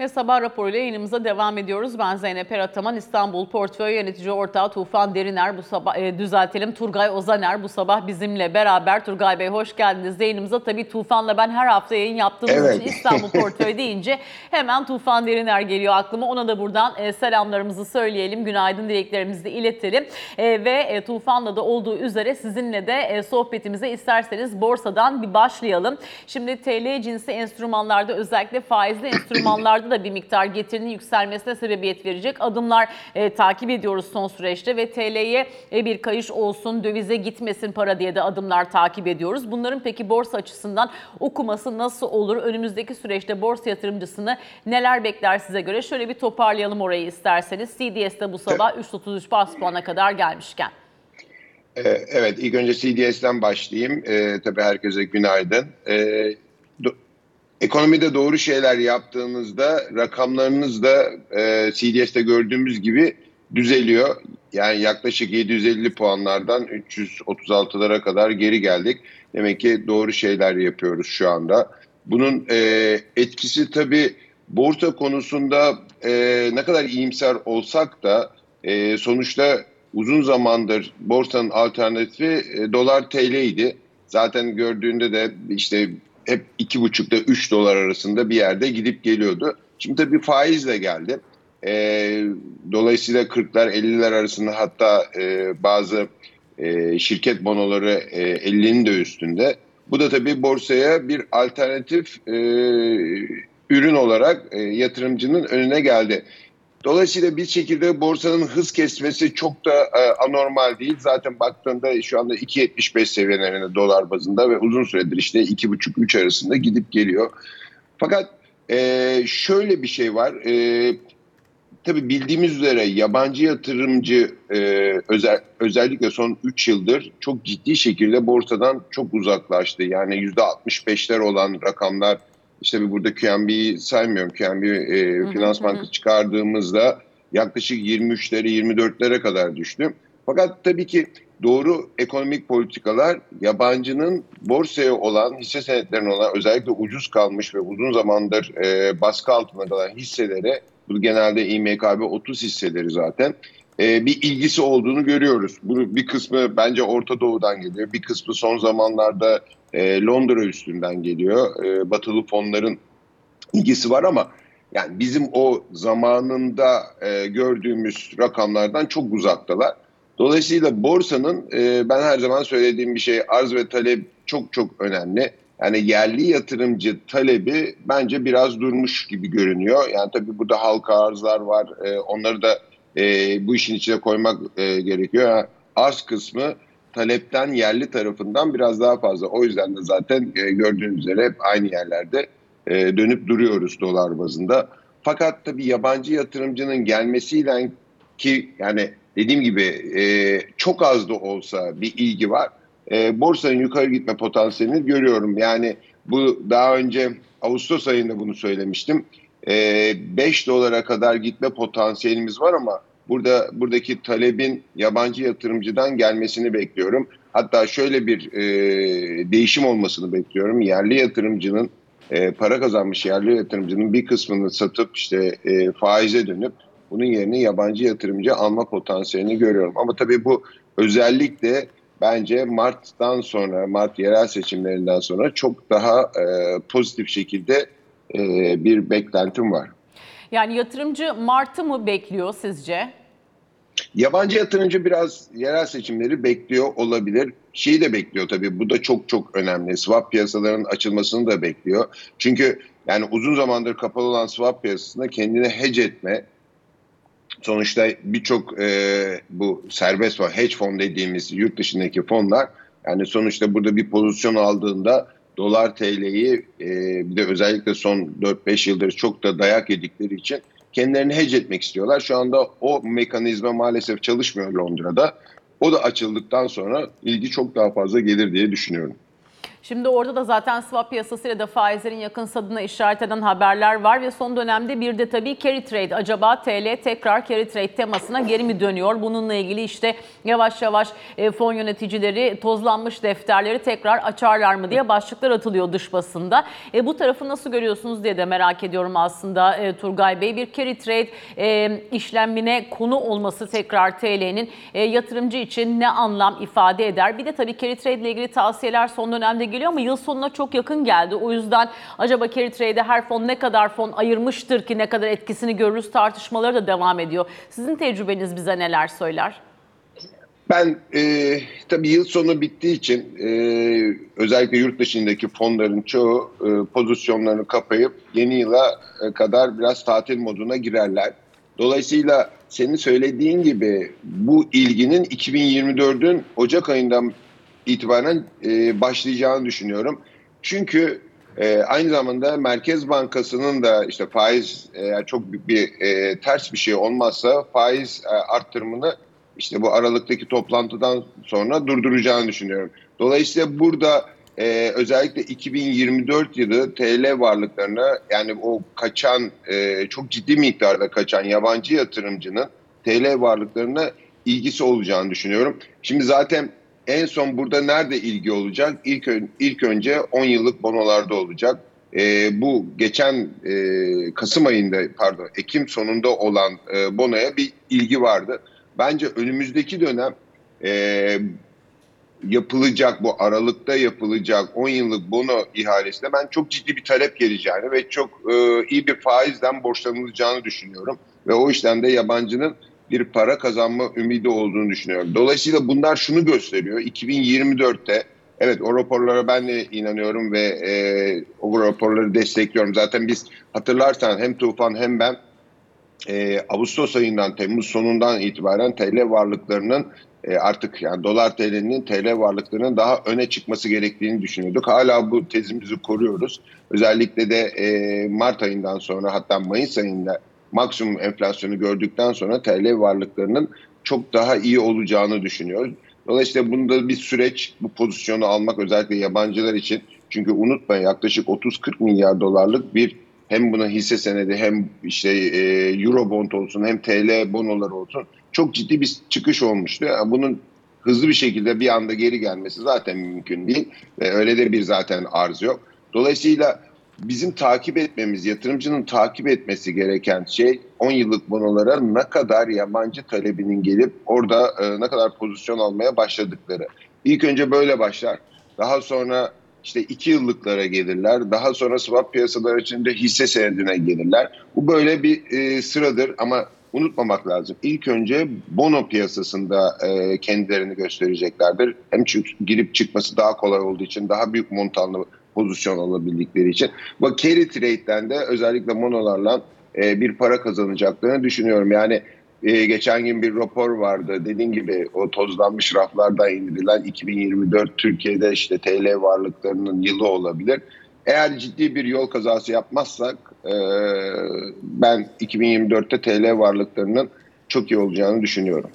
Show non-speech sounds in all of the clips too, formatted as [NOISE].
Ve sabah raporuyla yayınımıza devam ediyoruz. Ben Zeynep Erataman, İstanbul Portföy Yönetici Ortağı Tufan Deriner. Bu sabah e, düzeltelim Turgay Ozaner bu sabah bizimle beraber. Turgay Bey hoş geldiniz yayınımıza. Tabii Tufan'la ben her hafta yayın yaptığımız Evet. için İstanbul Portföy [LAUGHS] deyince hemen Tufan Deriner geliyor aklıma. Ona da buradan e, selamlarımızı söyleyelim, günaydın dileklerimizi de iletelim. E, ve e, Tufan'la da olduğu üzere sizinle de e, sohbetimize isterseniz borsadan bir başlayalım. Şimdi TL cinsi enstrümanlarda özellikle faizli [CLEARS THROAT] enstrümanlarda da bir miktar getirinin yükselmesine sebebiyet verecek adımlar e, takip ediyoruz son süreçte ve TL'ye e, bir kayış olsun, dövize gitmesin para diye de adımlar takip ediyoruz. Bunların peki borsa açısından okuması nasıl olur? Önümüzdeki süreçte borsa yatırımcısını neler bekler size göre? Şöyle bir toparlayalım orayı isterseniz. CDS'de bu sabah 3.33 bas puana kadar gelmişken. Ee, Evet, ilk önce CDS'den başlayayım. Ee, tabii herkese günaydın. Do- ekonomide doğru şeyler yaptığınızda rakamlarınız da e, CDS'te gördüğümüz gibi düzeliyor. Yani yaklaşık 750 puanlardan 336'lara kadar geri geldik. Demek ki doğru şeyler yapıyoruz şu anda. Bunun e, etkisi tabii borsa konusunda e, ne kadar iyimser olsak da e, sonuçta uzun zamandır borsanın alternatifi e, dolar TL idi. Zaten gördüğünde de işte hep iki buçukta 3 dolar arasında bir yerde gidip geliyordu. Şimdi tabii faizle geldi. E, dolayısıyla 40'lar 50'ler arasında hatta e, bazı e, şirket bonoları e, 50'nin de üstünde. Bu da tabii borsaya bir alternatif e, ürün olarak e, yatırımcının önüne geldi. Dolayısıyla bir şekilde borsanın hız kesmesi çok da e, anormal değil. Zaten baktığında şu anda 2.75 seviyelerinde dolar bazında ve uzun süredir işte 2.5-3 arasında gidip geliyor. Fakat e, şöyle bir şey var. E, tabii bildiğimiz üzere yabancı yatırımcı e, özel, özellikle son 3 yıldır çok ciddi şekilde borsadan çok uzaklaştı. Yani %65'ler olan rakamlar işte burada QNB'yi saymıyorum. QNB e, Finans hı. Bankası çıkardığımızda yaklaşık 23'lere 24'lere kadar düştü. Fakat tabii ki doğru ekonomik politikalar yabancının borsaya olan hisse senetlerine olan özellikle ucuz kalmış ve uzun zamandır e, baskı altında kalan hisselere bu genelde İMKB 30 hisseleri zaten e, bir ilgisi olduğunu görüyoruz. Bu bir kısmı bence Orta Doğu'dan geliyor. Bir kısmı son zamanlarda e, Londra üstünden geliyor. E, batılı fonların ilgisi var ama yani bizim o zamanında e, gördüğümüz rakamlardan çok uzaktalar. Dolayısıyla borsanın e, ben her zaman söylediğim bir şey arz ve talep çok çok önemli. Yani yerli yatırımcı talebi bence biraz durmuş gibi görünüyor. Yani tabii burada halka arzlar var. E, onları da e, bu işin içine koymak e, gerekiyor. Yani arz kısmı talepten yerli tarafından biraz daha fazla. O yüzden de zaten e, gördüğünüz üzere hep aynı yerlerde e, dönüp duruyoruz dolar bazında. Fakat tabii yabancı yatırımcının gelmesiyle ki yani dediğim gibi e, çok az da olsa bir ilgi var. E, borsanın yukarı gitme potansiyelini görüyorum. Yani bu daha önce Ağustos ayında bunu söylemiştim. E, 5 dolara kadar gitme potansiyelimiz var ama burada buradaki talebin yabancı yatırımcıdan gelmesini bekliyorum. Hatta şöyle bir e, değişim olmasını bekliyorum. Yerli yatırımcının e, para kazanmış yerli yatırımcının bir kısmını satıp işte e, faize dönüp bunun yerine yabancı yatırımcı alma potansiyelini görüyorum. Ama tabii bu özellikle bence Mart'tan sonra, Mart yerel seçimlerinden sonra çok daha e, pozitif şekilde e, bir beklentim var. Yani yatırımcı Mart'ı mı bekliyor sizce? Yabancı yatırımcı biraz yerel seçimleri bekliyor olabilir. Şeyi de bekliyor tabii bu da çok çok önemli. Swap piyasalarının açılmasını da bekliyor. Çünkü yani uzun zamandır kapalı olan swap piyasasında kendini hedge etme, sonuçta birçok e, bu serbest fon, hedge fon dediğimiz yurt dışındaki fonlar yani sonuçta burada bir pozisyon aldığında dolar TL'yi e, bir de özellikle son 4-5 yıldır çok da dayak yedikleri için kendilerini hedge etmek istiyorlar. Şu anda o mekanizma maalesef çalışmıyor Londra'da. O da açıldıktan sonra ilgi çok daha fazla gelir diye düşünüyorum. Şimdi orada da zaten swap piyasasıyla da faizlerin yakın sadına işaret eden haberler var ve son dönemde bir de tabii carry trade. Acaba TL tekrar carry trade temasına geri mi dönüyor? Bununla ilgili işte yavaş yavaş e, fon yöneticileri tozlanmış defterleri tekrar açarlar mı diye başlıklar atılıyor dış basında. E, bu tarafı nasıl görüyorsunuz diye de merak ediyorum aslında e, Turgay Bey. Bir carry trade e, işlemine konu olması tekrar TL'nin e, yatırımcı için ne anlam ifade eder? Bir de tabii carry trade ile ilgili tavsiyeler son dönemde geliyor ama yıl sonuna çok yakın geldi. O yüzden acaba carry trade'e her fon ne kadar fon ayırmıştır ki ne kadar etkisini görürüz tartışmaları da devam ediyor. Sizin tecrübeniz bize neler söyler? Ben e, tabii yıl sonu bittiği için e, özellikle yurt dışındaki fonların çoğu e, pozisyonlarını kapayıp yeni yıla e, kadar biraz tatil moduna girerler. Dolayısıyla senin söylediğin gibi bu ilginin 2024'ün Ocak ayından itibaren e, başlayacağını düşünüyorum. Çünkü e, aynı zamanda Merkez Bankası'nın da işte faiz eğer çok büyük bir e, ters bir şey olmazsa faiz e, arttırımını işte bu Aralık'taki toplantıdan sonra durduracağını düşünüyorum. Dolayısıyla burada e, özellikle 2024 yılı TL varlıklarına yani o kaçan e, çok ciddi miktarda kaçan yabancı yatırımcının TL varlıklarına ilgisi olacağını düşünüyorum. Şimdi zaten en son burada nerede ilgi olacak? İlk, ilk önce 10 yıllık bonolarda olacak. E, bu geçen e, Kasım ayında pardon Ekim sonunda olan e, bonoya bir ilgi vardı. Bence önümüzdeki dönem e, yapılacak bu Aralık'ta yapılacak 10 yıllık bono ihalesinde ben çok ciddi bir talep geleceğini ve çok e, iyi bir faizden borçlanılacağını düşünüyorum. Ve o işten de yabancının bir para kazanma ümidi olduğunu düşünüyorum. Dolayısıyla bunlar şunu gösteriyor. 2024'te evet o raporlara ben de inanıyorum ve e, o raporları destekliyorum. Zaten biz hatırlarsan hem Tufan hem ben e, Ağustos ayından Temmuz sonundan itibaren TL varlıklarının e, artık yani dolar TL'nin TL varlıklarının daha öne çıkması gerektiğini düşünüyorduk. Hala bu tezimizi koruyoruz. Özellikle de e, Mart ayından sonra hatta Mayıs ayında maksimum enflasyonu gördükten sonra TL varlıklarının çok daha iyi olacağını düşünüyoruz. Dolayısıyla bunda bir süreç bu pozisyonu almak özellikle yabancılar için çünkü unutmayın yaklaşık 30-40 milyar dolarlık bir hem buna hisse senedi hem işte e, euro olsun hem TL bonolar olsun çok ciddi bir çıkış olmuştu. Bunun hızlı bir şekilde bir anda geri gelmesi zaten mümkün değil ve öyle de bir zaten arz yok. Dolayısıyla bizim takip etmemiz, yatırımcının takip etmesi gereken şey 10 yıllık bonolara ne kadar yabancı talebinin gelip orada e, ne kadar pozisyon almaya başladıkları. İlk önce böyle başlar. Daha sonra işte 2 yıllıklara gelirler. Daha sonra swap piyasaları içinde hisse senedine gelirler. Bu böyle bir e, sıradır ama unutmamak lazım. İlk önce bono piyasasında e, kendilerini göstereceklerdir. Hem çünkü girip çıkması daha kolay olduğu için daha büyük montanlı pozisyon alabildikleri için. Bak carry trade'den de özellikle monolarla e, bir para kazanacaklarını düşünüyorum. Yani e, geçen gün bir rapor vardı. Dediğim gibi o tozlanmış raflardan indirilen 2024 Türkiye'de işte TL varlıklarının yılı olabilir. Eğer ciddi bir yol kazası yapmazsak e, ben 2024'te TL varlıklarının çok iyi olacağını düşünüyorum.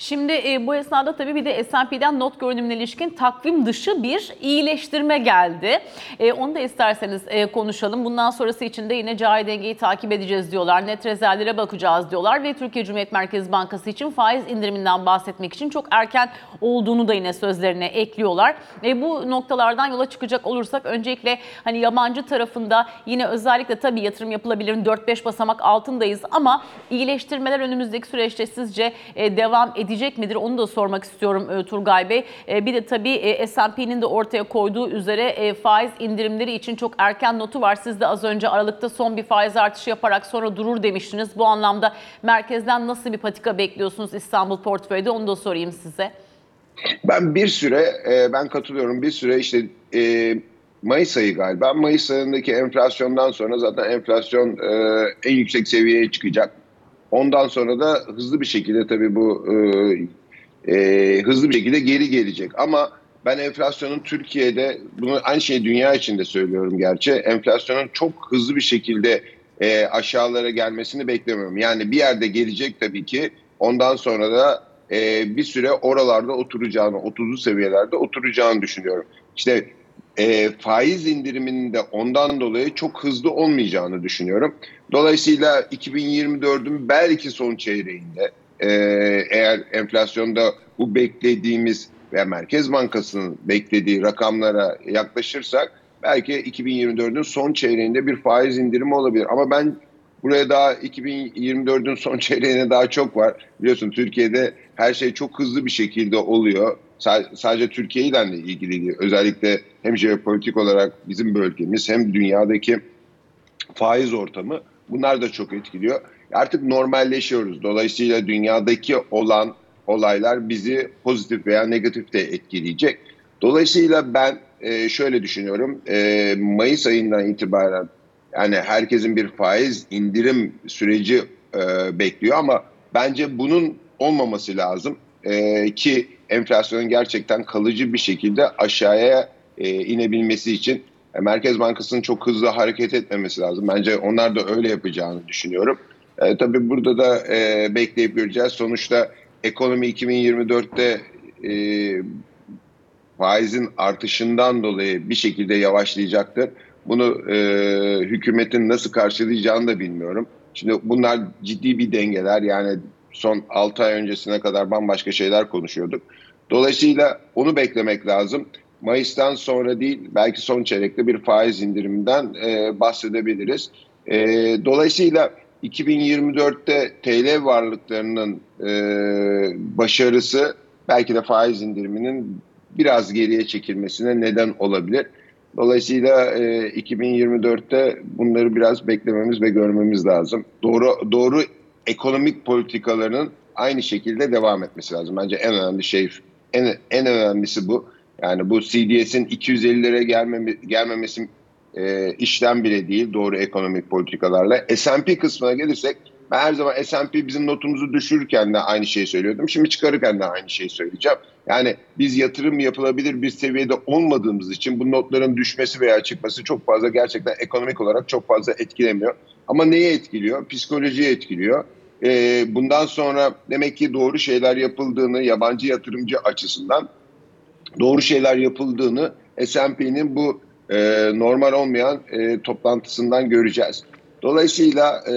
Şimdi e, bu esnada tabii bir de S&P'den not görünümüne ilişkin takvim dışı bir iyileştirme geldi. E, onu da isterseniz e, konuşalım. Bundan sonrası için de yine cari dengeyi takip edeceğiz diyorlar. Net rezervlere bakacağız diyorlar ve Türkiye Cumhuriyet Merkez Bankası için faiz indiriminden bahsetmek için çok erken olduğunu da yine sözlerine ekliyorlar. E, bu noktalardan yola çıkacak olursak öncelikle hani yabancı tarafında yine özellikle tabii yatırım yapılabilir 4-5 basamak altındayız ama iyileştirmeler önümüzdeki süreçte sizce e, devam edecek edecek midir onu da sormak istiyorum e, Turgay Bey. E, bir de tabii e, S&P'nin de ortaya koyduğu üzere faiz indirimleri için çok erken notu var. Siz de az önce Aralık'ta son bir faiz artışı yaparak sonra durur demiştiniz. Bu anlamda merkezden nasıl bir patika bekliyorsunuz İstanbul portföyde onu da sorayım size. Ben bir süre ben katılıyorum bir süre işte Mayıs ayı galiba. Mayıs ayındaki enflasyondan sonra zaten enflasyon en yüksek seviyeye çıkacak. Ondan sonra da hızlı bir şekilde tabii bu e, e, hızlı bir şekilde geri gelecek. Ama ben enflasyonun Türkiye'de, bunu aynı şeyi dünya içinde söylüyorum gerçi, enflasyonun çok hızlı bir şekilde e, aşağılara gelmesini beklemiyorum. Yani bir yerde gelecek tabii ki ondan sonra da e, bir süre oralarda oturacağını, 30'lu seviyelerde oturacağını düşünüyorum. işte e, faiz indiriminin de ondan dolayı çok hızlı olmayacağını düşünüyorum. Dolayısıyla 2024'ün belki son çeyreğinde e, eğer enflasyonda bu beklediğimiz ve Merkez Bankası'nın beklediği rakamlara yaklaşırsak belki 2024'ün son çeyreğinde bir faiz indirimi olabilir. Ama ben buraya daha 2024'ün son çeyreğine daha çok var. Biliyorsun Türkiye'de her şey çok hızlı bir şekilde oluyor. Sadece Türkiye ile ilgili değil. Özellikle hem jeopolitik olarak bizim bölgemiz hem dünyadaki faiz ortamı bunlar da çok etkiliyor. Artık normalleşiyoruz. Dolayısıyla dünyadaki olan olaylar bizi pozitif veya negatif de etkileyecek. Dolayısıyla ben e, şöyle düşünüyorum. E, Mayıs ayından itibaren yani herkesin bir faiz indirim süreci e, bekliyor ama bence bunun olmaması lazım ki enflasyonun gerçekten kalıcı bir şekilde aşağıya e, inebilmesi için e, Merkez Bankası'nın çok hızlı hareket etmemesi lazım. Bence onlar da öyle yapacağını düşünüyorum. E, tabii burada da e, bekleyip göreceğiz. Sonuçta ekonomi 2024'te e, faizin artışından dolayı bir şekilde yavaşlayacaktır. Bunu e, hükümetin nasıl karşılayacağını da bilmiyorum. Şimdi bunlar ciddi bir dengeler yani son 6 ay öncesine kadar bambaşka şeyler konuşuyorduk. Dolayısıyla onu beklemek lazım. Mayıs'tan sonra değil belki son çeyrekte bir faiz indiriminden e, bahsedebiliriz. E, dolayısıyla 2024'te TL varlıklarının e, başarısı belki de faiz indiriminin biraz geriye çekilmesine neden olabilir. Dolayısıyla e, 2024'te bunları biraz beklememiz ve görmemiz lazım. Doğru doğru ekonomik politikalarının aynı şekilde devam etmesi lazım. Bence en önemli şey en en önemlisi bu. Yani bu CDS'in 250'lere gelmeme, gelmemesi e, işlem bile değil doğru ekonomik politikalarla. S&P kısmına gelirsek ben her zaman S&P bizim notumuzu düşürürken de aynı şeyi söylüyordum. Şimdi çıkarırken de aynı şeyi söyleyeceğim. Yani biz yatırım yapılabilir bir seviyede olmadığımız için bu notların düşmesi veya çıkması çok fazla gerçekten ekonomik olarak çok fazla etkilemiyor. Ama neye etkiliyor? Psikolojiye etkiliyor. Ee, bundan sonra demek ki doğru şeyler yapıldığını yabancı yatırımcı açısından doğru şeyler yapıldığını S&P'nin bu e, normal olmayan e, toplantısından göreceğiz. Dolayısıyla e,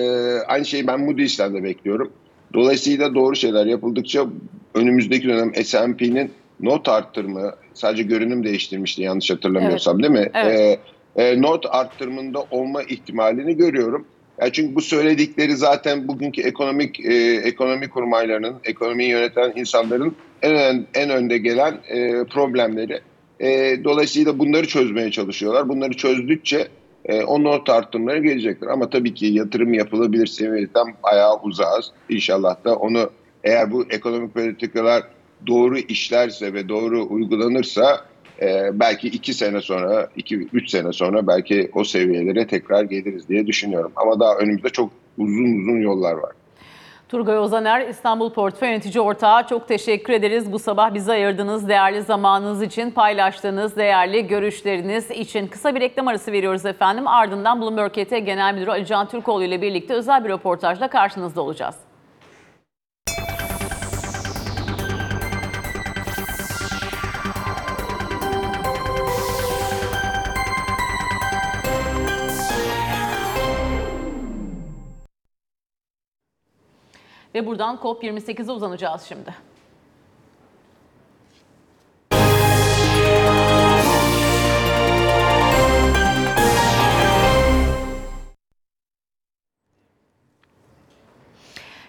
aynı şeyi ben Moody's'ten de bekliyorum. Dolayısıyla doğru şeyler yapıldıkça önümüzdeki dönem S&P'nin not arttırımı sadece görünüm değiştirmişti yanlış hatırlamıyorsam evet. değil mi? Evet. E, e, not arttırımında olma ihtimalini görüyorum. Yani çünkü bu söyledikleri zaten bugünkü ekonomik e, ekonomi kurmaylarının, ekonomiyi yöneten insanların en ön, en önde gelen e, problemleri. E, dolayısıyla bunları çözmeye çalışıyorlar. Bunları çözdükçe e, o not arttırımları gelecektir. Ama tabii ki yatırım yapılabilir seviyeden bayağı uzağız. İnşallah da onu eğer bu ekonomik politikalar doğru işlerse ve doğru uygulanırsa e, belki iki sene sonra, iki üç sene sonra belki o seviyelere tekrar geliriz diye düşünüyorum. Ama daha önümüzde çok uzun uzun yollar var. Turgay Ozaner, İstanbul Portföy Yönetici Ortağı çok teşekkür ederiz. Bu sabah bize ayırdığınız değerli zamanınız için, paylaştığınız değerli görüşleriniz için. Kısa bir reklam arası veriyoruz efendim. Ardından Bloomberg KT Genel Müdürü Ali Can Türkoğlu ile birlikte özel bir röportajla karşınızda olacağız. Ve buradan COP28'e uzanacağız şimdi.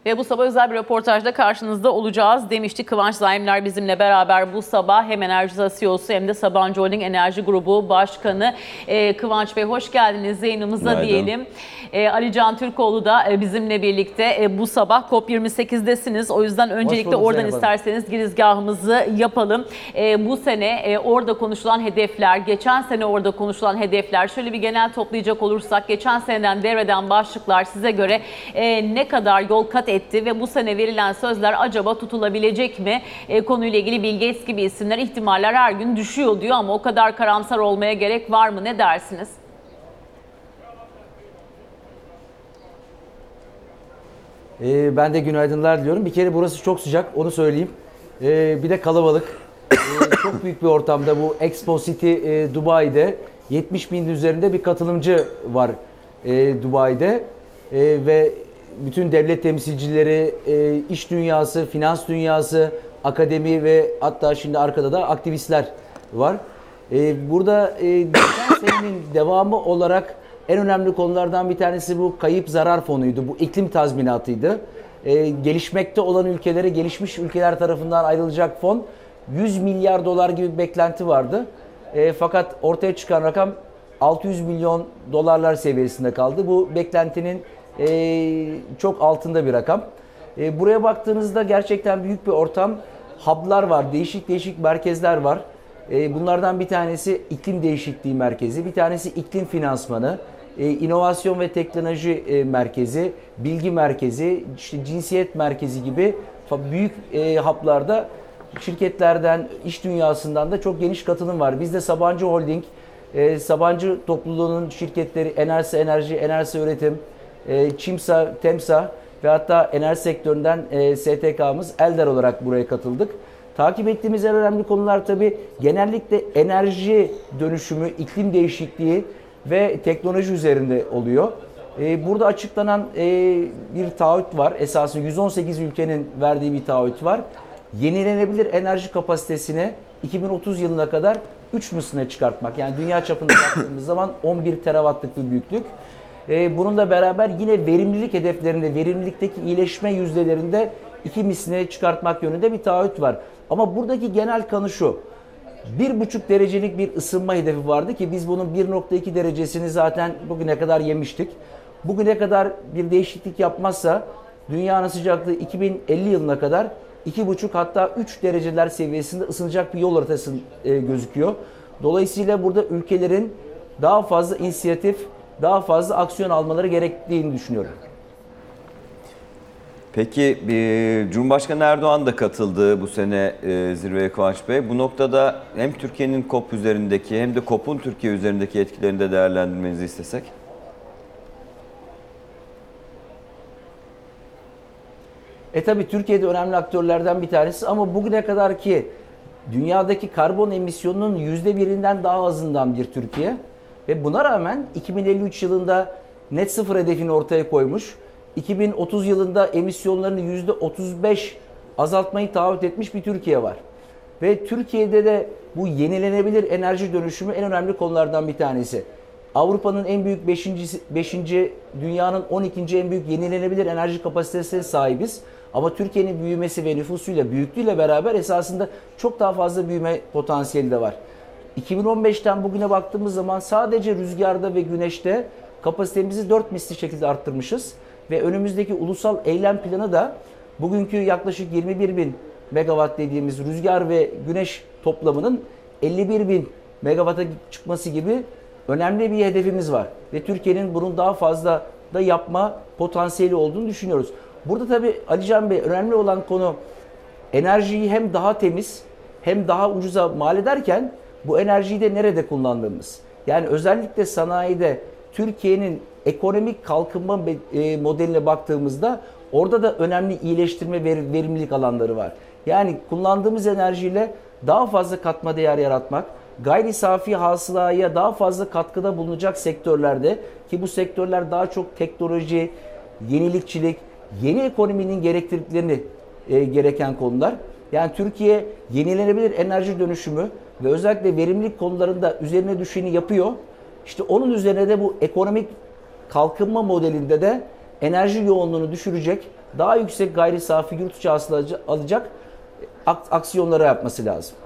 Ve bu sabah özel bir röportajda karşınızda olacağız demişti. Kıvanç Zaimler bizimle beraber bu sabah hem Enerji CEO'su hem de Sabancı Holding Enerji Grubu Başkanı. Ee, Kıvanç Bey hoş geldiniz yayınımıza Günaydın. diyelim. Ee, Ali Can Türkoğlu da e, bizimle birlikte e, bu sabah COP28'desiniz. O yüzden öncelikle oradan Zeynep isterseniz girizgahımızı yapalım. Ee, bu sene e, orada konuşulan hedefler, geçen sene orada konuşulan hedefler, şöyle bir genel toplayacak olursak geçen seneden devreden başlıklar size göre e, ne kadar yol kat etti ve bu sene verilen sözler acaba tutulabilecek mi? E, konuyla ilgili Bill Gates gibi isimler ihtimaller her gün düşüyor diyor ama o kadar karamsar olmaya gerek var mı? Ne dersiniz? Ee, ben de günaydınlar diliyorum. Bir kere burası çok sıcak, onu söyleyeyim. Ee, bir de kalabalık. e, çok büyük bir ortamda bu Expo City e, Dubai'de 70 bin üzerinde bir katılımcı var e, Dubai'de E, ve bütün devlet temsilcileri, e, iş dünyası, finans dünyası, akademi ve hatta şimdi arkada da aktivistler var. E, burada e, geçen [COUGHS] senenin devamı olarak en önemli konulardan bir tanesi bu kayıp zarar fonuydu. Bu iklim tazminatıydı. E, gelişmekte olan ülkelere gelişmiş ülkeler tarafından ayrılacak fon 100 milyar dolar gibi bir beklenti vardı. Fakat ortaya çıkan rakam 600 milyon dolarlar seviyesinde kaldı. Bu beklentinin e, çok altında bir rakam. E, buraya baktığınızda gerçekten büyük bir ortam. Hub'lar var, değişik değişik merkezler var. E, bunlardan bir tanesi iklim değişikliği merkezi, bir tanesi iklim finansmanı, e, inovasyon ve teknoloji e, merkezi, bilgi merkezi, işte cinsiyet merkezi gibi büyük e, hub'larda şirketlerden, iş dünyasından da çok geniş katılım var. Bizde Sabancı Holding, e, Sabancı topluluğunun şirketleri Enerjisa Enerji, Enerjisa Üretim, e, Çimsa, Temsa ve hatta enerji sektöründen e, STK'mız Elder olarak buraya katıldık. Takip ettiğimiz en önemli konular tabii genellikle enerji dönüşümü, iklim değişikliği ve teknoloji üzerinde oluyor. E, burada açıklanan e, bir taahhüt var. Esasında 118 ülkenin verdiği bir taahhüt var. Yenilenebilir enerji kapasitesini 2030 yılına kadar 3 misline çıkartmak. Yani dünya çapında baktığımız zaman 11 terawattlık bir büyüklük. E, bununla beraber yine verimlilik hedeflerinde, verimlilikteki iyileşme yüzdelerinde 2 misline çıkartmak yönünde bir taahhüt var. Ama buradaki genel kanı şu. 1,5 derecelik bir ısınma hedefi vardı ki biz bunun 1,2 derecesini zaten bugüne kadar yemiştik. Bugüne kadar bir değişiklik yapmazsa dünyanın sıcaklığı 2050 yılına kadar 2,5 hatta 3 dereceler seviyesinde ısınacak bir yol haritası e, gözüküyor. Dolayısıyla burada ülkelerin daha fazla inisiyatif, daha fazla aksiyon almaları gerektiğini düşünüyorum. Peki Cumhurbaşkanı Erdoğan da katıldı bu sene e, zirveye Kıvanç Bey. Bu noktada hem Türkiye'nin COP üzerindeki hem de COP'un Türkiye üzerindeki etkilerini de değerlendirmenizi istesek. E tabi Türkiye'de önemli aktörlerden bir tanesi ama bugüne kadar ki dünyadaki karbon emisyonunun yüzde birinden daha azından bir Türkiye. Ve buna rağmen 2053 yılında net sıfır hedefini ortaya koymuş. 2030 yılında emisyonlarını yüzde 35 azaltmayı taahhüt etmiş bir Türkiye var. Ve Türkiye'de de bu yenilenebilir enerji dönüşümü en önemli konulardan bir tanesi. Avrupa'nın en büyük 5. 5. dünyanın 12. en büyük yenilenebilir enerji kapasitesine sahibiz. Ama Türkiye'nin büyümesi ve nüfusuyla, büyüklüğüyle beraber esasında çok daha fazla büyüme potansiyeli de var. 2015'ten bugüne baktığımız zaman sadece rüzgarda ve güneşte kapasitemizi 4 misli şekilde arttırmışız. Ve önümüzdeki ulusal eylem planı da bugünkü yaklaşık 21 bin megawatt dediğimiz rüzgar ve güneş toplamının 51 bin megawata çıkması gibi önemli bir hedefimiz var. Ve Türkiye'nin bunun daha fazla da yapma potansiyeli olduğunu düşünüyoruz. Burada tabii Alican Bey önemli olan konu enerjiyi hem daha temiz hem daha ucuza mal ederken bu enerjiyi de nerede kullandığımız. Yani özellikle sanayide Türkiye'nin ekonomik kalkınma e, modeline baktığımızda orada da önemli iyileştirme ve verimlilik alanları var. Yani kullandığımız enerjiyle daha fazla katma değer yaratmak, gayri safi hasılaya daha fazla katkıda bulunacak sektörlerde ki bu sektörler daha çok teknoloji, yenilikçilik, yeni ekonominin gerektirdiklerini e, gereken konular. Yani Türkiye yenilenebilir enerji dönüşümü ve özellikle verimlilik konularında üzerine düşeni yapıyor. İşte onun üzerine de bu ekonomik kalkınma modelinde de enerji yoğunluğunu düşürecek, daha yüksek gayri safi yurt içi alacak aksiyonları yapması lazım.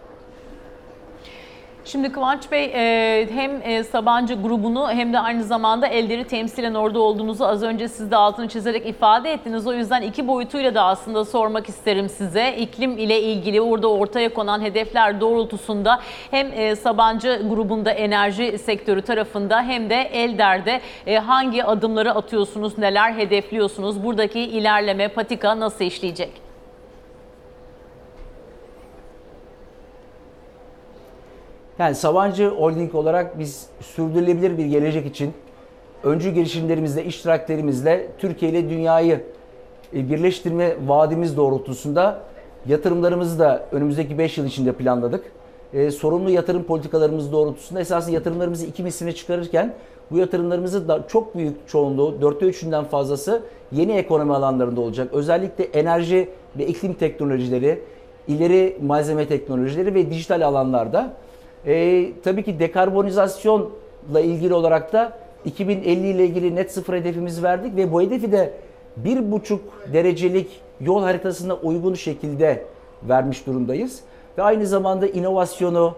Şimdi Kıvanç Bey e, hem e, Sabancı grubunu hem de aynı zamanda Elder'i temsilen orada olduğunuzu az önce siz de altını çizerek ifade ettiniz. O yüzden iki boyutuyla da aslında sormak isterim size. İklim ile ilgili orada ortaya konan hedefler doğrultusunda hem e, Sabancı grubunda enerji sektörü tarafında hem de Elder'de hangi adımları atıyorsunuz, neler hedefliyorsunuz? Buradaki ilerleme, patika nasıl işleyecek? Yani Sabancı Holding olarak biz sürdürülebilir bir gelecek için öncü girişimlerimizle, iştiraklerimizle Türkiye ile dünyayı birleştirme vaadimiz doğrultusunda yatırımlarımızı da önümüzdeki 5 yıl içinde planladık. E, sorumlu yatırım politikalarımız doğrultusunda esasında yatırımlarımızı iki misline çıkarırken bu yatırımlarımızı da çok büyük çoğunluğu, dörtte üçünden fazlası yeni ekonomi alanlarında olacak. Özellikle enerji ve iklim teknolojileri, ileri malzeme teknolojileri ve dijital alanlarda. E, tabii ki dekarbonizasyonla ilgili olarak da 2050 ile ilgili net sıfır hedefimizi verdik ve bu hedefi de bir buçuk derecelik yol haritasına uygun şekilde vermiş durumdayız. Ve aynı zamanda inovasyonu,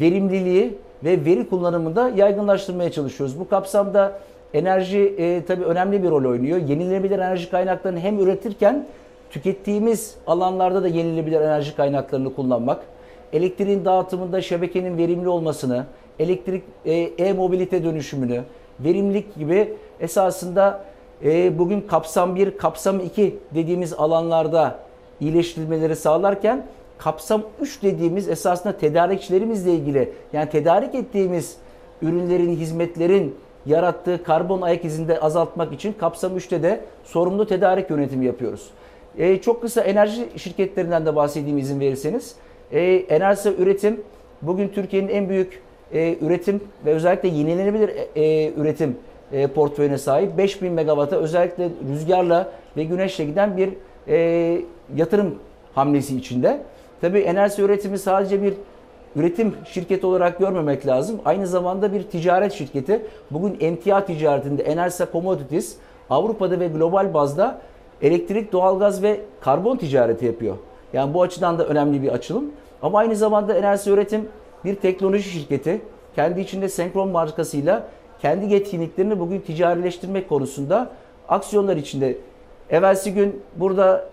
verimliliği ve veri kullanımında yaygınlaştırmaya çalışıyoruz. Bu kapsamda enerji e, tabii önemli bir rol oynuyor. Yenilenebilir enerji kaynaklarını hem üretirken tükettiğimiz alanlarda da yenilenebilir enerji kaynaklarını kullanmak, elektriğin dağıtımında şebekenin verimli olmasını, elektrik e, e-mobilite dönüşümünü, verimlilik gibi esasında e, bugün kapsam 1, kapsam 2 dediğimiz alanlarda iyileştirmeleri sağlarken kapsam 3 dediğimiz esasında tedarikçilerimizle ilgili yani tedarik ettiğimiz ürünlerin, hizmetlerin yarattığı karbon ayak izini de azaltmak için kapsam 3'te de sorumlu tedarik yönetimi yapıyoruz. E, çok kısa enerji şirketlerinden de bahsedeyim izin verirseniz. E, Enerjisa Üretim bugün Türkiye'nin en büyük e, üretim ve özellikle yenilenebilir e, üretim e, portföyüne sahip 5000 megawata özellikle rüzgarla ve güneşle giden bir e, yatırım hamlesi içinde. Tabii enerji üretimi sadece bir üretim şirketi olarak görmemek lazım. Aynı zamanda bir ticaret şirketi. Bugün emtia ticaretinde Enerjisa Commodities Avrupa'da ve global bazda elektrik, doğalgaz ve karbon ticareti yapıyor. Yani bu açıdan da önemli bir açılım. Ama aynı zamanda Enerjisa Üretim bir teknoloji şirketi. Kendi içinde Senkron markasıyla kendi yetkinliklerini bugün ticarileştirmek konusunda aksiyonlar içinde. Evvelsi gün burada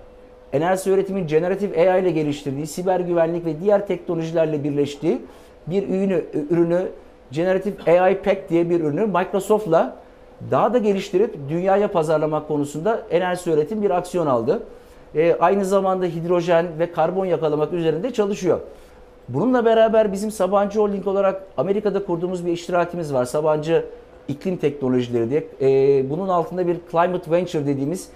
enerji üretimi generatif AI ile geliştirdiği, siber güvenlik ve diğer teknolojilerle birleştiği bir ürünü, ürünü Generatif AI Pack diye bir ürünü Microsoft'la daha da geliştirip dünyaya pazarlamak konusunda enerji üretim bir aksiyon aldı. E, aynı zamanda hidrojen ve karbon yakalamak üzerinde çalışıyor. Bununla beraber bizim Sabancı Holding olarak Amerika'da kurduğumuz bir iştirakimiz var. Sabancı İklim Teknolojileri diye. E, bunun altında bir Climate Venture dediğimiz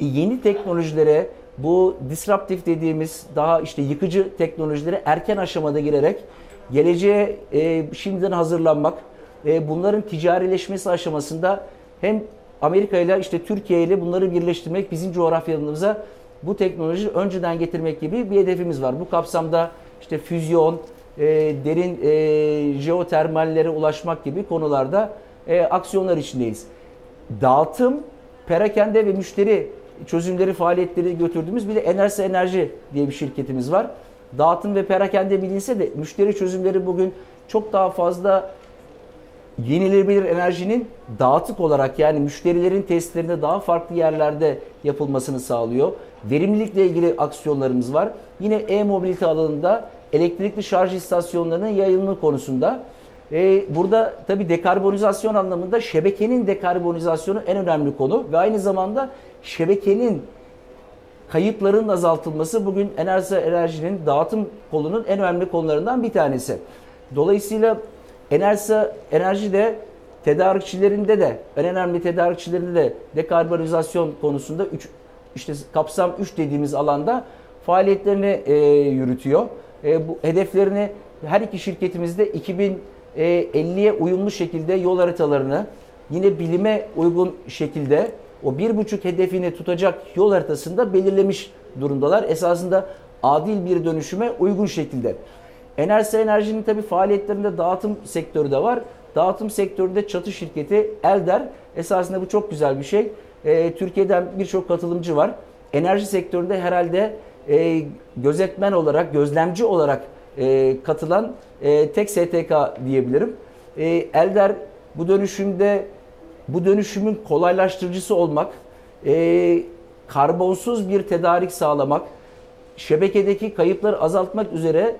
e, yeni teknolojilere bu disruptif dediğimiz daha işte yıkıcı teknolojilere erken aşamada girerek geleceğe e, şimdiden hazırlanmak, e, bunların ticarileşmesi aşamasında hem Amerika ile işte Türkiye ile bunları birleştirmek bizim coğrafyamıza bu teknolojiyi önceden getirmek gibi bir hedefimiz var. Bu kapsamda işte füzyon, e, derin e, jeotermallere ulaşmak gibi konularda e, aksiyonlar içindeyiz. Dağıtım, perakende ve müşteri çözümleri faaliyetleri götürdüğümüz bir de Enerjisa Enerji diye bir şirketimiz var. Dağıtım ve perakende bilinse de müşteri çözümleri bugün çok daha fazla yenilenebilir enerjinin dağıtık olarak yani müşterilerin testlerinde daha farklı yerlerde yapılmasını sağlıyor. Verimlilikle ilgili aksiyonlarımız var. Yine e-mobilite alanında elektrikli şarj istasyonlarının yayılımı konusunda. Ee, burada tabi dekarbonizasyon anlamında şebekenin dekarbonizasyonu en önemli konu ve aynı zamanda şebekenin kayıpların azaltılması bugün enerji enerjinin dağıtım kolunun en önemli konularından bir tanesi. Dolayısıyla enerji enerji de tedarikçilerinde de en önemli tedarikçilerinde de dekarbonizasyon konusunda üç, işte kapsam 3 dediğimiz alanda faaliyetlerini e, yürütüyor. E, bu hedeflerini her iki şirketimizde 2050'ye uyumlu şekilde yol haritalarını yine bilime uygun şekilde o bir buçuk hedefini tutacak yol haritasında belirlemiş durumdalar. Esasında adil bir dönüşüme uygun şekilde. Enerji Enerji'nin tabi faaliyetlerinde dağıtım sektörü de var. Dağıtım sektöründe çatı şirketi Elder. Esasında bu çok güzel bir şey. E, Türkiye'den birçok katılımcı var. Enerji sektöründe herhalde e, gözetmen olarak, gözlemci olarak e, katılan e, tek STK diyebilirim. E, Elder bu dönüşümde bu dönüşümün kolaylaştırıcısı olmak, e, karbonsuz bir tedarik sağlamak, şebekedeki kayıpları azaltmak üzere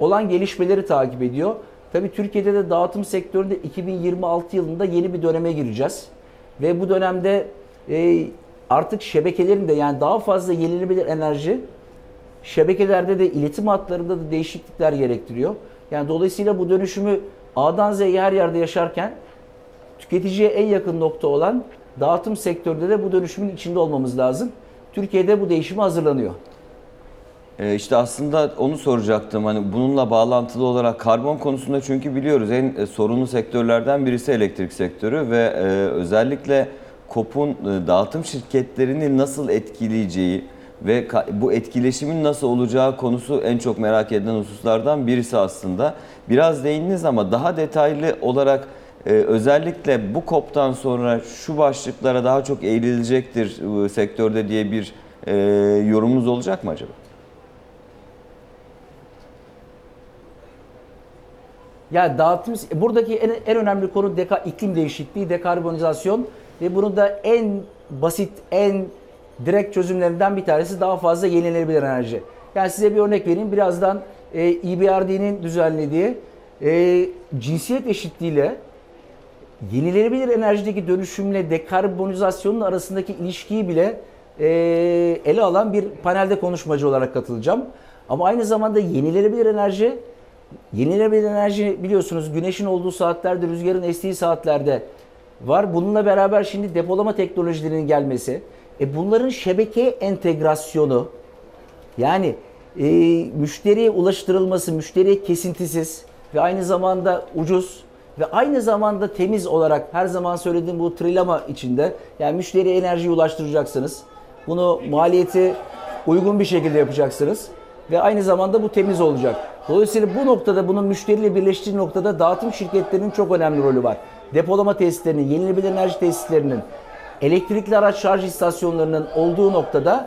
olan gelişmeleri takip ediyor. Tabi Türkiye'de de dağıtım sektöründe 2026 yılında yeni bir döneme gireceğiz. Ve bu dönemde e, artık şebekelerin de yani daha fazla yenilenebilir enerji şebekelerde de iletim hatlarında da değişiklikler gerektiriyor. Yani dolayısıyla bu dönüşümü A'dan Z'ye her yerde yaşarken tüketiciye en yakın nokta olan dağıtım sektöründe de bu dönüşümün içinde olmamız lazım. Türkiye'de bu değişime hazırlanıyor. Ee, işte aslında onu soracaktım. Hani bununla bağlantılı olarak karbon konusunda çünkü biliyoruz en e, sorunlu sektörlerden birisi elektrik sektörü ve e, özellikle KOP'un e, dağıtım şirketlerini nasıl etkileyeceği ve bu etkileşimin nasıl olacağı konusu en çok merak edilen hususlardan birisi aslında. Biraz değindiniz ama daha detaylı olarak özellikle bu KOP'tan sonra şu başlıklara daha çok eğililecektir sektörde diye bir yorumunuz olacak mı acaba? Ya dağıtım buradaki en, en önemli konu deka, iklim değişikliği, dekarbonizasyon ve bunun da en basit, en direkt çözümlerinden bir tanesi daha fazla yenilenebilir enerji. Yani size bir örnek vereyim. Birazdan e, EBRD'nin düzenlediği e, cinsiyet eşitliğiyle yenilenebilir enerjideki dönüşümle dekarbonizasyonun arasındaki ilişkiyi bile e, ele alan bir panelde konuşmacı olarak katılacağım. Ama aynı zamanda yenilenebilir enerji, yenilenebilir enerji biliyorsunuz güneşin olduğu saatlerde, rüzgarın estiği saatlerde var. Bununla beraber şimdi depolama teknolojilerinin gelmesi, e bunların şebekeye entegrasyonu, yani e, müşteriye ulaştırılması, müşteriye kesintisiz ve aynı zamanda ucuz ve aynı zamanda temiz olarak her zaman söylediğim bu trilama içinde yani müşteriye enerjiyi ulaştıracaksınız. Bunu maliyeti uygun bir şekilde yapacaksınız ve aynı zamanda bu temiz olacak. Dolayısıyla bu noktada bunun müşteriyle birleştiği noktada dağıtım şirketlerinin çok önemli rolü var. Depolama tesislerinin, yenilenebilir enerji tesislerinin, elektrikli araç şarj istasyonlarının olduğu noktada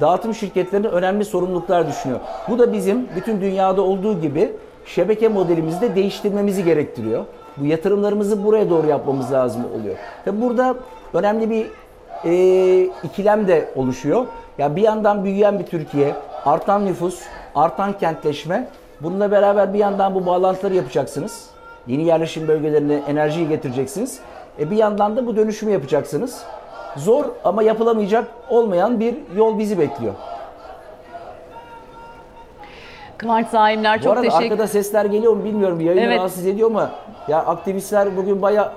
dağıtım şirketlerine önemli sorumluluklar düşünüyor. Bu da bizim bütün dünyada olduğu gibi şebeke modelimizi de değiştirmemizi gerektiriyor. Bu yatırımlarımızı buraya doğru yapmamız lazım oluyor. Tabi burada önemli bir e, ikilem de oluşuyor. Ya bir yandan büyüyen bir Türkiye, artan nüfus, artan kentleşme. Bununla beraber bir yandan bu bağlantıları yapacaksınız. Yeni yerleşim bölgelerine enerjiyi getireceksiniz. E bir yandan da bu dönüşümü yapacaksınız. Zor ama yapılamayacak olmayan bir yol bizi bekliyor. Kıvanç Zaimler Bu çok arada teşekkür arkada sesler geliyor mu bilmiyorum. Yayını Evet. rahatsız ediyor mu? Ya aktivistler bugün baya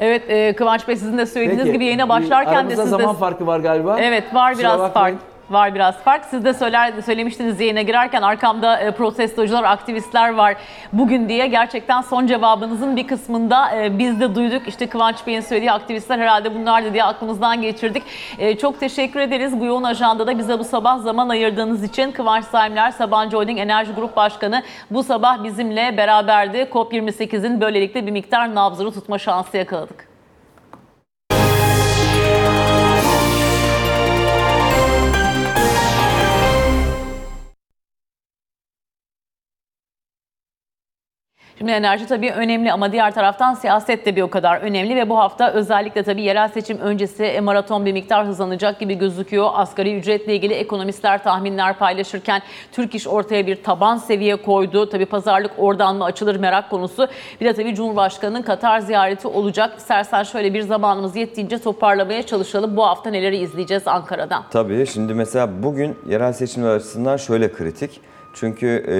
Evet e, Kıvanç Bey sizin de söylediğiniz Peki, gibi yayına başlarken de aramızda siz de... zaman farkı var galiba. Evet var Kusura biraz bakmayın. fark. Var biraz fark. Siz de söyler, söylemiştiniz yayına girerken arkamda e, protestocular, aktivistler var bugün diye. Gerçekten son cevabınızın bir kısmında e, biz de duyduk. İşte Kıvanç Bey'in söylediği aktivistler herhalde bunlardı diye aklımızdan geçirdik. E, çok teşekkür ederiz bu yoğun ajandada bize bu sabah zaman ayırdığınız için. Kıvanç Saimler, Sabancı Holding Enerji Grup Başkanı bu sabah bizimle beraberdi. COP28'in böylelikle bir miktar nabzını tutma şansı yakaladık. Şimdi enerji tabii önemli ama diğer taraftan siyaset de bir o kadar önemli ve bu hafta özellikle tabii yerel seçim öncesi maraton bir miktar hızlanacak gibi gözüküyor. Asgari ücretle ilgili ekonomistler tahminler paylaşırken Türk İş ortaya bir taban seviye koydu. Tabii pazarlık oradan mı açılır merak konusu. Bir de tabii Cumhurbaşkanı'nın Katar ziyareti olacak. İstersen şöyle bir zamanımız yettiğince toparlamaya çalışalım. Bu hafta neleri izleyeceğiz Ankara'dan? Tabii şimdi mesela bugün yerel seçimler açısından şöyle kritik. Çünkü e,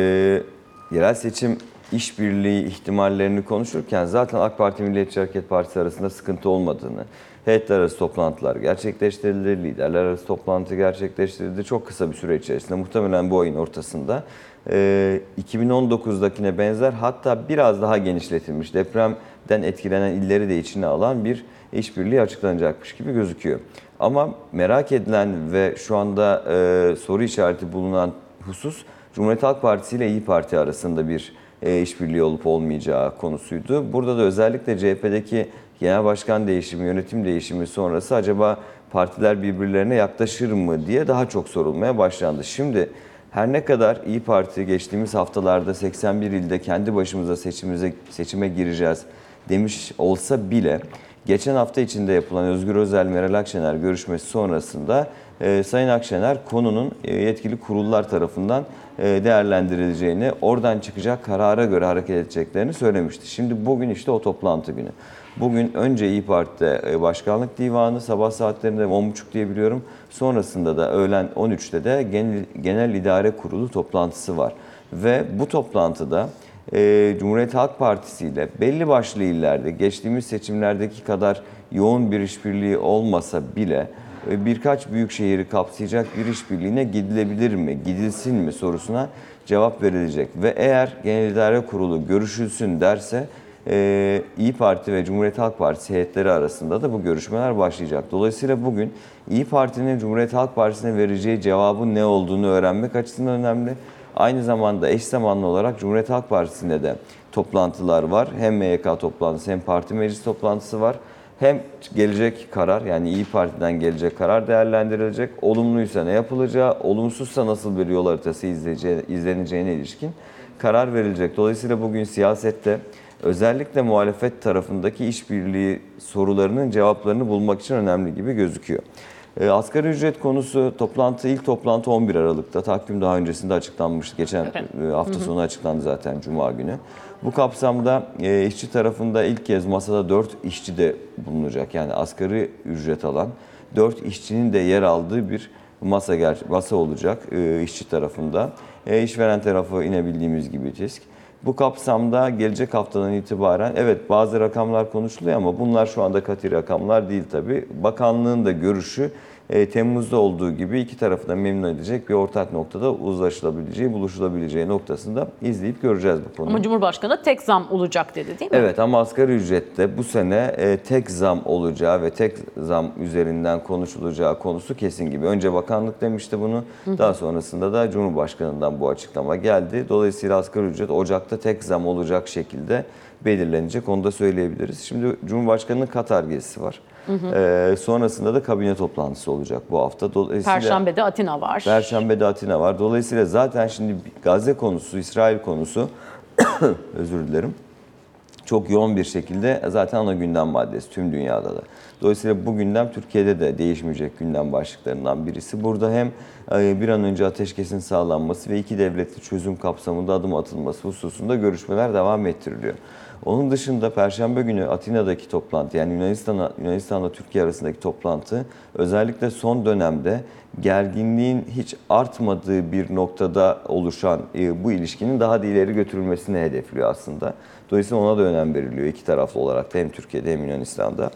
yerel seçim işbirliği ihtimallerini konuşurken zaten AK Parti Milliyetçi Hareket Partisi arasında sıkıntı olmadığını, heyetler arası toplantılar gerçekleştirildi, liderler arası toplantı gerçekleştirildi. Çok kısa bir süre içerisinde muhtemelen bu ayın ortasında e, 2019'dakine benzer hatta biraz daha genişletilmiş depremden etkilenen illeri de içine alan bir işbirliği açıklanacakmış gibi gözüküyor. Ama merak edilen ve şu anda e, soru işareti bulunan husus Cumhuriyet Halk Partisi ile İyi Parti arasında bir işbirliği olup olmayacağı konusuydu. Burada da özellikle CHP'deki genel başkan değişimi, yönetim değişimi sonrası acaba partiler birbirlerine yaklaşır mı diye daha çok sorulmaya başlandı. Şimdi her ne kadar İyi Parti geçtiğimiz haftalarda 81 ilde kendi başımıza seçimize, seçime gireceğiz demiş olsa bile geçen hafta içinde yapılan Özgür Özel Meral Akşener görüşmesi sonrasında e, Sayın Akşener konunun e, yetkili kurullar tarafından e, değerlendirileceğini, oradan çıkacak karara göre hareket edeceklerini söylemişti. Şimdi bugün işte o toplantı günü. Bugün önce İyi Parti'de e, Başkanlık Divanı sabah saatlerinde 10.30 diye biliyorum. Sonrasında da öğlen 13'te de Genel, Genel İdare Kurulu toplantısı var. Ve bu toplantıda e, Cumhuriyet Halk Partisi ile belli başlı illerde geçtiğimiz seçimlerdeki kadar yoğun bir işbirliği olmasa bile birkaç büyük şehri kapsayacak bir işbirliğine gidilebilir mi, gidilsin mi sorusuna cevap verilecek. Ve eğer Genel İdare Kurulu görüşülsün derse e, İyi Parti ve Cumhuriyet Halk Partisi heyetleri arasında da bu görüşmeler başlayacak. Dolayısıyla bugün İyi Parti'nin Cumhuriyet Halk Partisi'ne vereceği cevabın ne olduğunu öğrenmek açısından önemli. Aynı zamanda eş zamanlı olarak Cumhuriyet Halk Partisi'nde de toplantılar var. Hem MYK toplantısı hem parti meclis toplantısı var. Hem gelecek karar yani İyi Parti'den gelecek karar değerlendirilecek. Olumluysa ne yapılacağı, olumsuzsa nasıl bir yol haritası izleneceğine ilişkin karar verilecek. Dolayısıyla bugün siyasette özellikle muhalefet tarafındaki işbirliği sorularının cevaplarını bulmak için önemli gibi gözüküyor. E, asgari ücret konusu toplantı ilk toplantı 11 Aralık'ta takvim daha öncesinde açıklanmıştı. Geçen e, hafta sonu açıklandı zaten Cuma günü. Bu kapsamda e, işçi tarafında ilk kez masada 4 işçi de bulunacak. Yani asgari ücret alan 4 işçinin de yer aldığı bir masa ger masa olacak e, işçi tarafında. E, işveren tarafı yine bildiğimiz gibi TİSK. Bu kapsamda gelecek haftadan itibaren evet bazı rakamlar konuşuluyor ama bunlar şu anda katı rakamlar değil tabii. Bakanlığın da görüşü e, Temmuz'da olduğu gibi iki tarafı da memnun edecek bir ortak noktada uzlaşılabileceği, buluşulabileceği noktasında izleyip göreceğiz bu konuyu. Ama Cumhurbaşkanı tek zam olacak dedi değil mi? Evet ama asgari ücrette bu sene e, tek zam olacağı ve tek zam üzerinden konuşulacağı konusu kesin gibi. Önce bakanlık demişti bunu. Daha sonrasında da Cumhurbaşkanı'ndan bu açıklama geldi. Dolayısıyla asgari ücret Ocak'ta tek zam olacak şekilde belirlenecek. Onu da söyleyebiliriz. Şimdi Cumhurbaşkanı'nın Katar gezisi var. E, sonrasında da kabine toplantısı olacak bu hafta. Dolayısıyla Perşembe'de Atina var. Perşembe'de Atina var. Dolayısıyla zaten şimdi Gazze konusu, İsrail konusu [COUGHS] özür dilerim. Çok yoğun bir şekilde zaten ana gündem maddesi tüm dünyada da. Dolayısıyla bu gündem Türkiye'de de değişmeyecek gündem başlıklarından birisi. Burada hem e, bir an önce ateşkesin sağlanması ve iki devletli çözüm kapsamında adım atılması hususunda görüşmeler devam ettiriliyor. Onun dışında Perşembe günü Atina'daki toplantı yani Yunanistan'a Yunanistan'la Türkiye arasındaki toplantı özellikle son dönemde gerginliğin hiç artmadığı bir noktada oluşan e, bu ilişkinin daha da ileri götürülmesini hedefliyor aslında. Dolayısıyla ona da önem veriliyor iki taraflı olarak da hem Türkiye'de hem Yunanistan'da.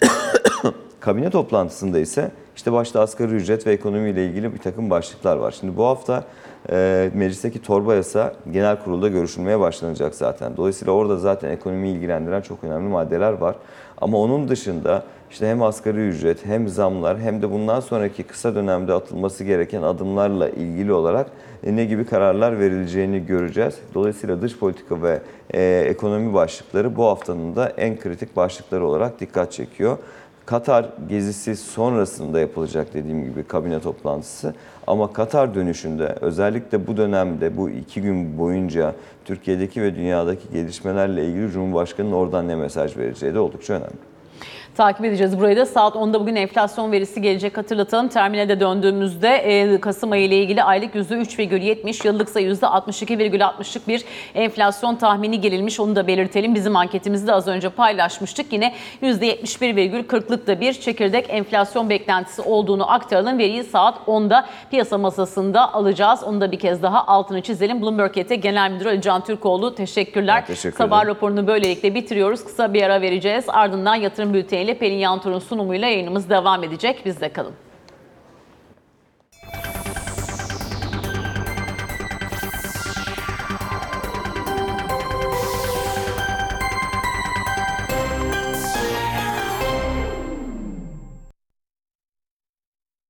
[COUGHS] Kabine toplantısında ise işte başta asgari ücret ve ekonomiyle ilgili bir takım başlıklar var. Şimdi bu hafta e, meclisteki torba yasa genel kurulda görüşülmeye başlanacak zaten. Dolayısıyla orada zaten ekonomiyi ilgilendiren çok önemli maddeler var. Ama onun dışında işte hem asgari ücret hem zamlar hem de bundan sonraki kısa dönemde atılması gereken adımlarla ilgili olarak e, ne gibi kararlar verileceğini göreceğiz. Dolayısıyla dış politika ve e, ekonomi başlıkları bu haftanın da en kritik başlıkları olarak dikkat çekiyor. Katar gezisi sonrasında yapılacak dediğim gibi kabine toplantısı. Ama Katar dönüşünde özellikle bu dönemde bu iki gün boyunca Türkiye'deki ve dünyadaki gelişmelerle ilgili Cumhurbaşkanı'nın oradan ne mesaj vereceği de oldukça önemli. Takip edeceğiz burayı da. Saat 10'da bugün enflasyon verisi gelecek hatırlatalım. Terminalde döndüğümüzde e, Kasım ayı ile ilgili aylık %3,70, yıllıksa %62,60'lık bir enflasyon tahmini gelilmiş. Onu da belirtelim. Bizim anketimizi de az önce paylaşmıştık. Yine %71,40'lık da bir çekirdek enflasyon beklentisi olduğunu aktaralım. Veriyi saat 10'da piyasa masasında alacağız. Onu da bir kez daha altını çizelim. Bloomberg ET Genel Müdürü Ali Can Türkoğlu teşekkürler. Ben teşekkür Sabah raporunu böylelikle bitiriyoruz. Kısa bir ara vereceğiz. Ardından yatırım bülteniyle Pelin Yantur'un sunumuyla yayınımız devam edecek. Bizde kalın.